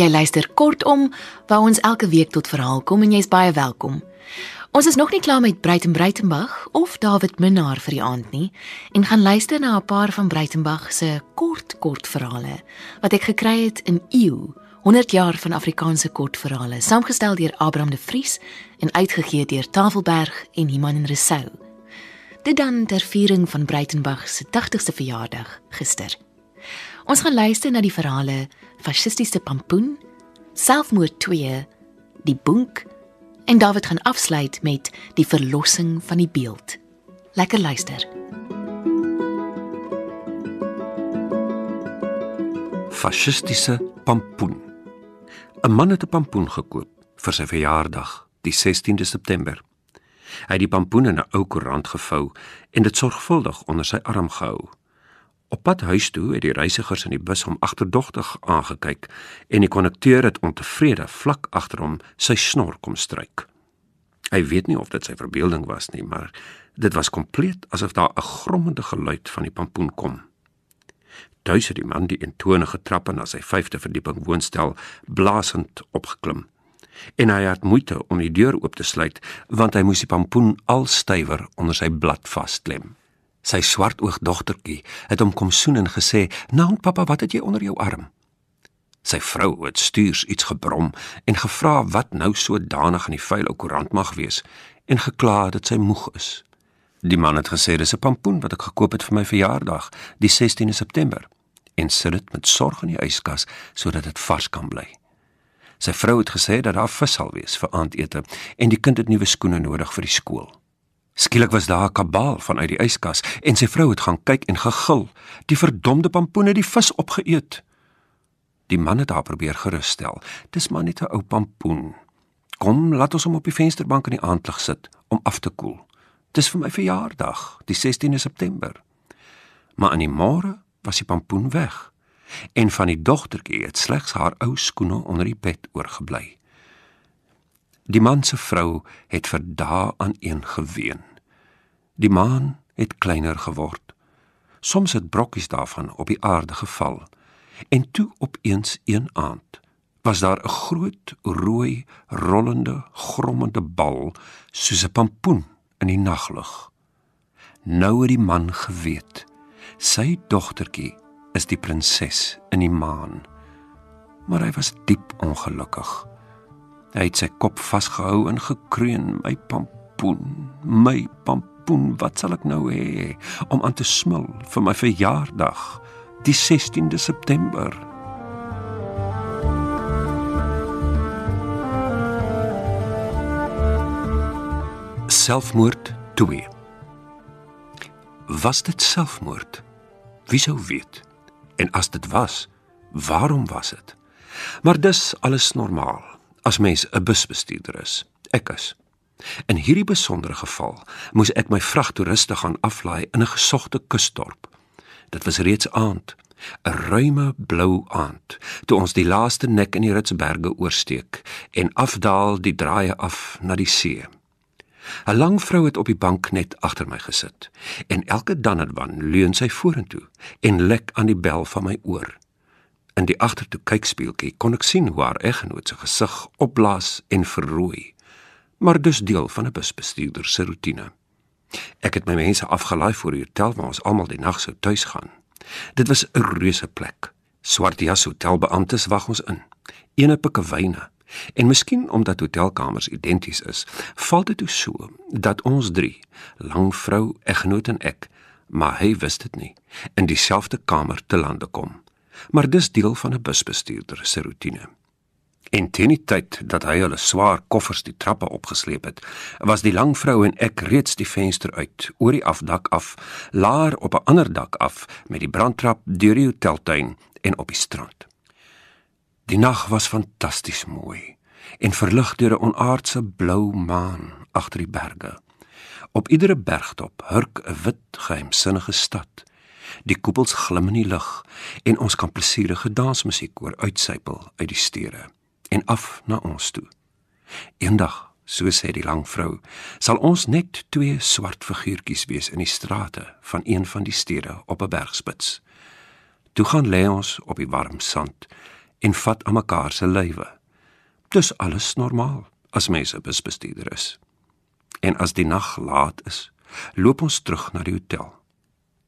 Jy luister kortom waar ons elke week tot verhaal kom en jy's baie welkom. Ons is nog nie klaar met Breiten Breitenberg of David Minnar vir die aand nie en gaan luister na 'n paar van Breitenberg se kort kort verhale wat ek gekry het in Eeu 100 jaar van Afrikaanse kortverhale saamgestel deur Abraham de Vries en uitgegee deur Tafelberg en Iman en Resou. Dit dan ter viering van Breitenberg se 80ste verjaardag gister. Ons gaan luister na die verhale Fascistiese Pampoen, Selfmoord 2, Die Boek en David gaan afsluit met Die Verlossing van die Beeld. Lekker luister. Fascistiese Pampoen. 'n Man het 'n pampoen gekoop vir sy verjaardag, die 16de September. Hy het die pampoen in 'n ou koerant gevou en dit sorgvuldig onder sy arm gehou. Op pad huis toe het die reisigers in die bus hom agterdogtig aangekyk en die kondukteur het ontevrede vlak agter hom sy snor kom stryk. Hy weet nie of dit sy verbeelding was nie, maar dit was kompleet asof daar 'n grommende geluid van die pampoen kom. Tuis het die man die intonige trappe na sy 5de verdieping woonstel blaasend opgeklim. En hy het moeite om die deur oop te sluit want hy moes die pampoen al stywer onder sy blad vasklem. Sy swartoog dogtertjie het hom kom soen en gesê: "Nou, pappa, wat het jy onder jou arm?" Sy vrou het stuurs iets gebrom en gevra wat nou so danig in die vuil ou koerant mag wees en gekla dat sy moeg is. Die man het gesê dis 'n pampoen wat ek gekoop het vir my verjaardag, die 16de September, en sit dit met sorg in die yskas sodat dit vars kan bly. Sy vrou het gesê dat daar vis sal wees vir aandete en die kind het nuwe skoene nodig vir die skool. Skielik was daar 'n kabaal vanuit die yskas en sy vrou het gaan kyk en gegil. Die verdomde pampoen het die vis opgeëet. Die man het haar probeer gerusstel. Dis maar net 'n ou pampoen. Kom, laat ons hom op die vensterbank in die aandlig sit om af te koel. Dis vir my verjaardag, die 16de September. Maar aan die môre was die pampoen weg en van die dogtertjie het slegs haar ou skoene onder die bed oorgebly. Die man se vrou het vir dae aan een geween. Die maan het kleiner geword. Soms het brokkies daarvan op die aarde geval. En toe opeens een aand was daar 'n groot rooi rollende grommende bal soos 'n pampoen in die naglug. Nou het die man geweet. Sy dogtertjie is die prinses in die maan. Maar hy was diep ongelukkig. Hy het sy kop vasgehou en gekreun, my pampoen, my pampoen wat sal ek nou hê om aan te smil vir my verjaardag, die 16de September? Selfmoord 2. Was dit selfmoord? Wie sou weet? En as dit was, waarom was dit? Maar dis alles normaal as mens 'n busbestuurder is. Ek is In hierdie besondere geval moes ek my vragtoeriste gaan aflaai in 'n gesogte kusdorp. Dit was reeds aand, 'n ruime blou aand, toe ons die laaste nek in die Ritsberge oorsteek en afdaal die draaie af na die see. 'n Lang vrou het op die bank net agter my gesit en elke dan en wan leun sy vorentoe en lek aan die bel van my oor. In die agtertoe kykspieeltjie kon ek sien hoe haar eggenoot se gesig opblaas en verrooi maar dis deel van 'n busbestuurder se roetine. Ek het my mense afgelaai voor die hotel waar ons almal die nag sou tuis gaan. Dit was 'n reuse plek. Swart jas hotelbeamptes wag ons in. Ene pikke wyne. En miskien omdat hotelkamers identies is, val dit toe so dat ons drie, lang vrou, eggenoot en ek, maar hy wist dit nie, in dieselfde kamer te lande kom. Maar dis deel van 'n busbestuurder se roetine. En teen die tyd dat hy hulle swaar koffers die trappe opgesleep het, was die lang vrou en ek reeds die venster uit, oor die afdak af, laer op 'n ander dak af met die brandtrap deur die hoteltuin en op die strand. Die nag was fantasties mooi en verlig deur 'n onaardse blou maan agter die berge. Op iedere bergtop hurk 'n wit geheimsinnige stad. Die koepels glim in die lug en ons kan plesierige dansmusiek hoor uitsypel uit die steure en af na ons toe. Eendag, so sê die lang vrou, sal ons net twee swart figuurtjies wees in die strate van een van die stede op 'n bergspits. Toe gaan lê ons op die warm sand en vat aan mekaar se lywe. Dis alles normaal as mense busbestuurder is. En as die nag laat is, loop ons terug na die hotel.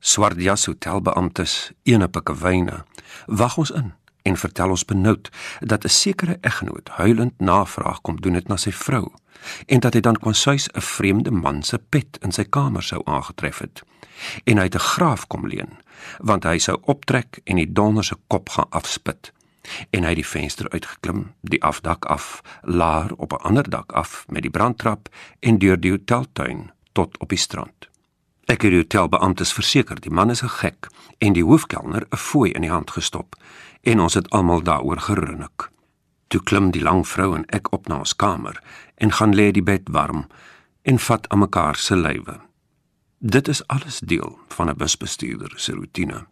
Swartjas hotelbeamptes, ene pikke wyne, wag ons in en vertel ons benoud dat 'n sekere egnoot huilend navraag kom doen dit na sy vrou en dat hy dan kwansuis 'n vreemde man se pet in sy kamer sou aangetref het en hy het 'n graaf kom leen want hy sou optrek en die donder se kop gaan afspit en hy het die venster uitgeklim die afdak af laer op 'n ander dak af met die brandtrap en deur die hoteltuin tot op die strand ek het die hotelbeamptes verseker die man is 'n gek en die hoofkelner 'n fooi in die hand gestop en ons het almal daaroor gerinnik. Toe klim die lang vrou en ek op na ons kamer en gaan lê die bed warm en vat aan mekaar se lywe. Dit is alles deel van 'n busbestuurder se rotine.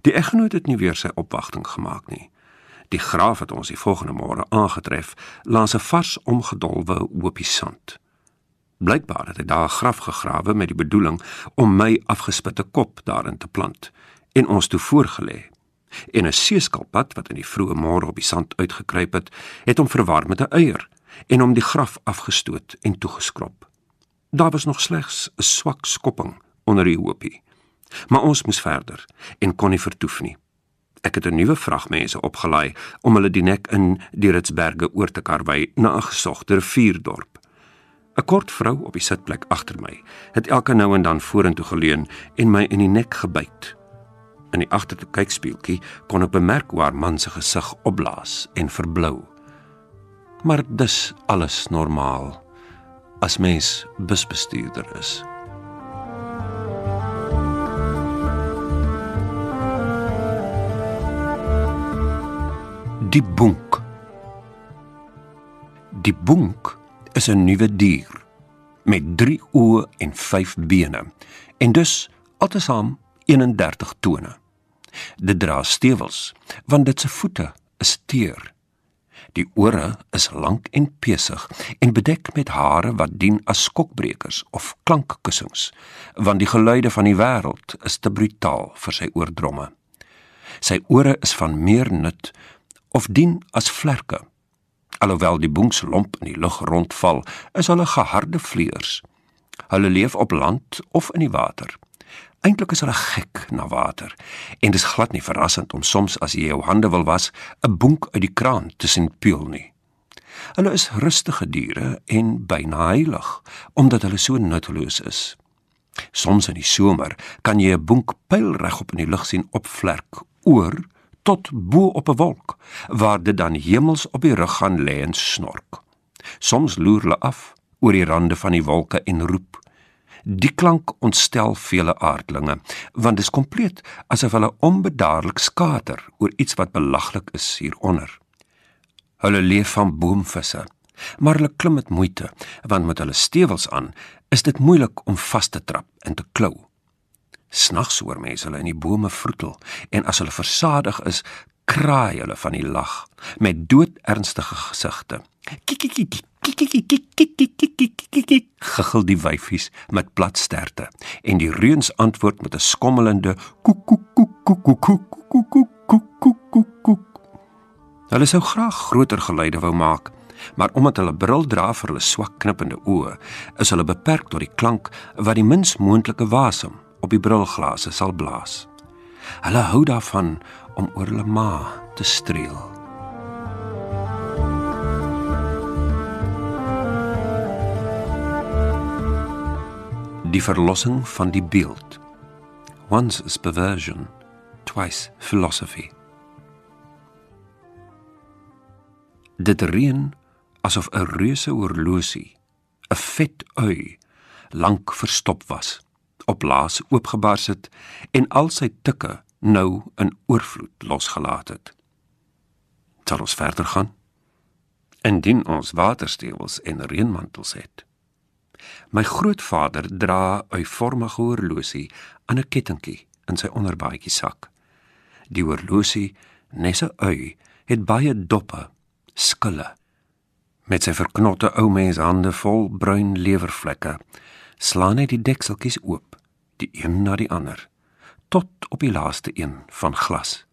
Die eggenoot het nie weer sy opwagting gemaak nie. Die graaf het ons die volgende môre aangetref langs 'n vars omgedolwe hoopie sand. Blykbaar het hy daar 'n graf gegrawe met die bedoeling om my afgespitte kop daarin te plant en ons toe voorgelê en 'n seeskalpad wat in die vroeë môre op die sand uitgekruip het, het hom verwar met 'n eier en hom die graf afgestoot en toegeskrop. Daar was nog slegs 'n swak skopping onder die hoopie. Maar ons moes verder en kon nie vertoef nie. Ek het 'n nuwe vragmense opgelaai om hulle die nek in die Ritsberge oor te karwei na 'n gesogte rivierdorp. 'n Kort vrou op die sitplek agter my het elke nou en dan vorentoe geleun en my in die nek gebyt In die agterte kykspieeltjie kon ek bemerk hoe haar man se gesig opblaas en verblou. Maar dis alles normaal as mens busbestuurder is. Die bonk. Die bonk is 'n nuwe dier met 3 oë en 5 bene en dus altesaam 31 tone. Dit dra stewels want dit se voete is teer. Die ore is lank en pesig en bedek met hare wat dien as skokbrekers of klankkussings want die geluide van die wêreld is te brutaal vir sy oordromme. Sy ore is van meer nut of dien as vlerke. Alhoewel die boens lomp in die lug rondval, is hulle geharde vlieërs. Hulle leef op land of in die water. Eintlik is hulle gek na water en dis glad nie verrassend om soms as jy jou hande wil was, 'n bonk uit die kraan te sien peel nie. Hulle is rustige diere en byna heilig omdat hulle so nutteloos is. Soms in die somer kan jy 'n bonk pylreg op in die lug sien opvlerk oor tot bo op 'n wolk waar dit dan hemels op die rug gaan lê en snork. Soms loer hulle af oor die rande van die wolke en roep Die klank ontstel vele aardlinge, want dit is kompleet asof hulle onbedaarlik skater oor iets wat belaglik is hieronder. Hulle leef van boomvisse, maar hulle klim met moeite, want met hulle stewels aan is dit moeilik om vas te trap en te klou. Snags hoor mense hulle in die bome vroetel en as hulle versadig is, kraai hulle van die lag met doodernstige gesigte. Giggel die wyfies met plat sterte en die reuns antwoord met 'n skommelende koek koek koek koek koek koek koek koek. Hulle sou graag groter geluide wou maak, maar omdat hulle bril dra vir hulle swak knippende oë, is hulle beperk tot die klank wat die mins moontlike wasem op die brilglase sal blaas. Hulle hou daarvan om oor hulle ma te streel. die verlossing van die beeld. Once is perversion, twice philosophy. Dit reën asof 'n reuse horlosie, 'n vet ui, lank verstop was, op laas oopgebars het en al sy tikke nou in oorvloed losgelaat het. Sal ons verder gaan? Indien ons waterstewels en reënmantels het. My grootvader dra 'n vormige horlosie aan 'n kettingkie in sy onderbaadjie sak. Die horlosie, nes 'n ui, het baie doppe, skille. Met sy verknotte ou mens hande vol bruin lewervlekke, slaan hy die dekseltjies oop, die een na die ander, tot op die laaste een van glas.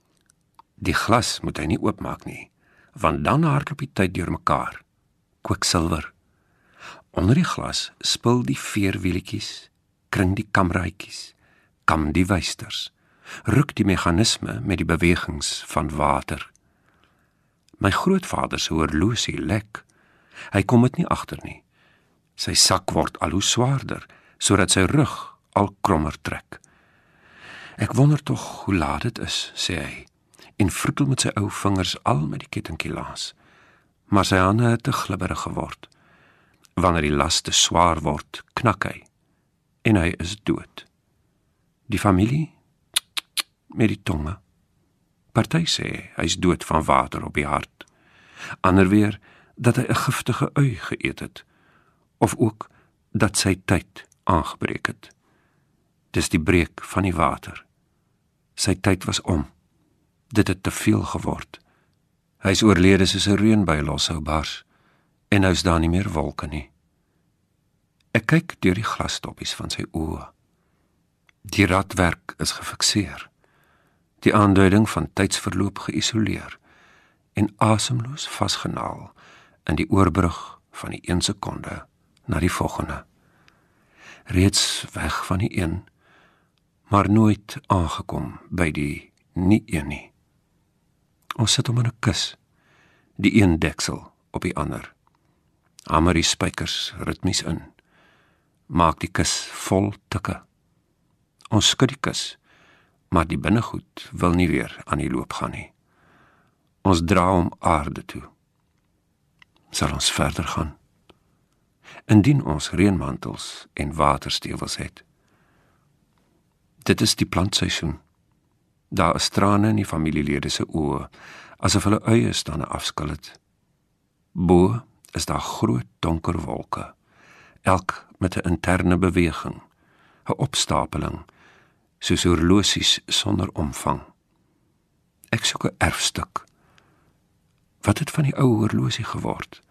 Die glas moet hy nie oopmaak nie, want dan hardloop die tyd deurmekaar. Kwiksilwer. Onder die glas spil die veerwielietjies, kring die kameraitjies, kam die wysters, ruk die meganisme met die bewegings van water. My grootvader se horlosie lek. Hy kom dit nie agter nie. Sy sak word al hoe swaarder sodat sy rug al krommer trek. Ek wonder tog hoe laat dit is, sê hy. En vroetel met sy ou vingers al met die kettingkie laas. Maar sy hande het te glibberig geword. Wanneer die las te swaar word, knak hy en hy is dood. Die familie met die tonge. Party sê hy's dood van water op die hart. Ander weer dat hy 'n giftige ui geëet het of ook dat sy tyd aangebreek het. Dis die breek van die water. Sy tyd was om. Dit het te veel geword. Hy's oorlede soos 'n reën by loshou bars en nou's daar nie meer wolke nie. Ek kyk deur die glasstoppies van sy oë. Die radwerk is gefikseer. Die aanduiding van tydsverloop geïsoleer en asemloos vasgenaal in die oorbrug van die 1 sekonde na die volgende. Reeds weg van die een, maar nooit aangekom by die nie een nie. Ons sit om in 'n kus, die een deksel op die ander. Hamer die spykers ritmies in. Maak die kus vol tikke. Ons skud die kus, maar die binnegoed wil nie weer aan die loop gaan nie. Ons dra hom aarde toe. Sal ons verder gaan? Indien ons reënmantels en waterstewels het. Dit is die plantseisoen. Daar is trane in die familielede se oë asof hulle eie staan afskil het. Bo is daar groot donker wolke, elk met 'n interne beweging, 'n opstapeling soos horlosies sonder omvang. Ek soek 'n erfstuk. Wat het van die ou horlosie geword?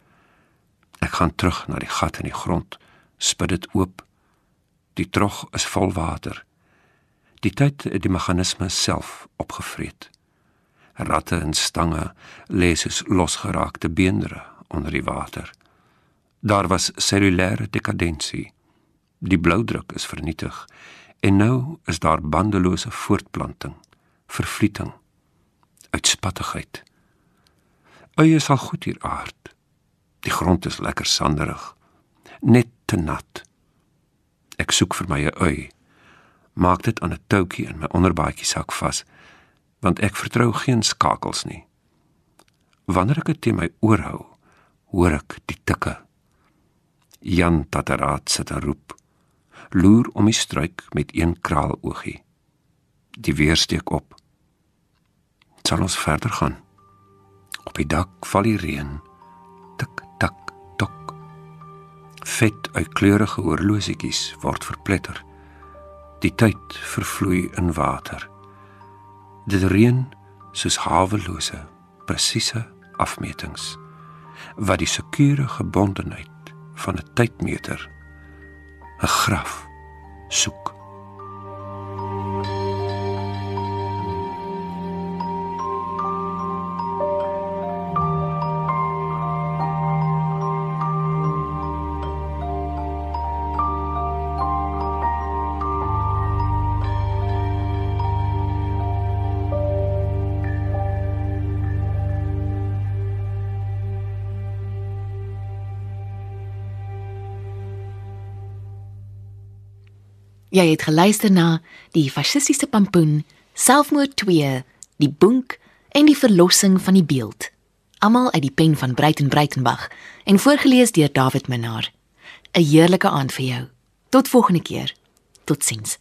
Ek gaan terug na die gat in die grond, spit dit oop. Die trog is vol water. Die tyd het die meganisme self opgevreet. Ratte en stange lê soos losgeraakte beendere onder die water. Daar was cellulêre dekadensie. Die bloudruk is vernietig en nou is daar bandelose voortplanting, vervlieting, uitspattigheid. Eie sal goed hier aard. Die grond is lekker sanderig, net te nat. Ek soek vir my 'n ui. Maak dit aan 'n toutjie in my onderbaadjie sak vas, want ek vertrou geen skakels nie. Wanneer ek dit teen my oor hou, hoor ek die tikke. Jan Tataraat sit en roep. Loer om die struik met een kraal oogie. Die weer steek op. Sal ons verder gaan? Op die dak val die reën vet uit kleurige horlosietjies word verpletter. Die tyd vervloei in water. Dit reën soos hawelose, presiese afmetings wat die sekure gebondenheid van 'n tydmeter 'n graf soek. Jy het geluister na die fasistiese pampoen, selfmoord 2, die boek en die verlossing van die beeld. Almal uit die pen van Breiten Breitenbach en voorgeles deur David Minnar. 'n Heerlike aand vir jou. Tot volgende keer. Totsiens.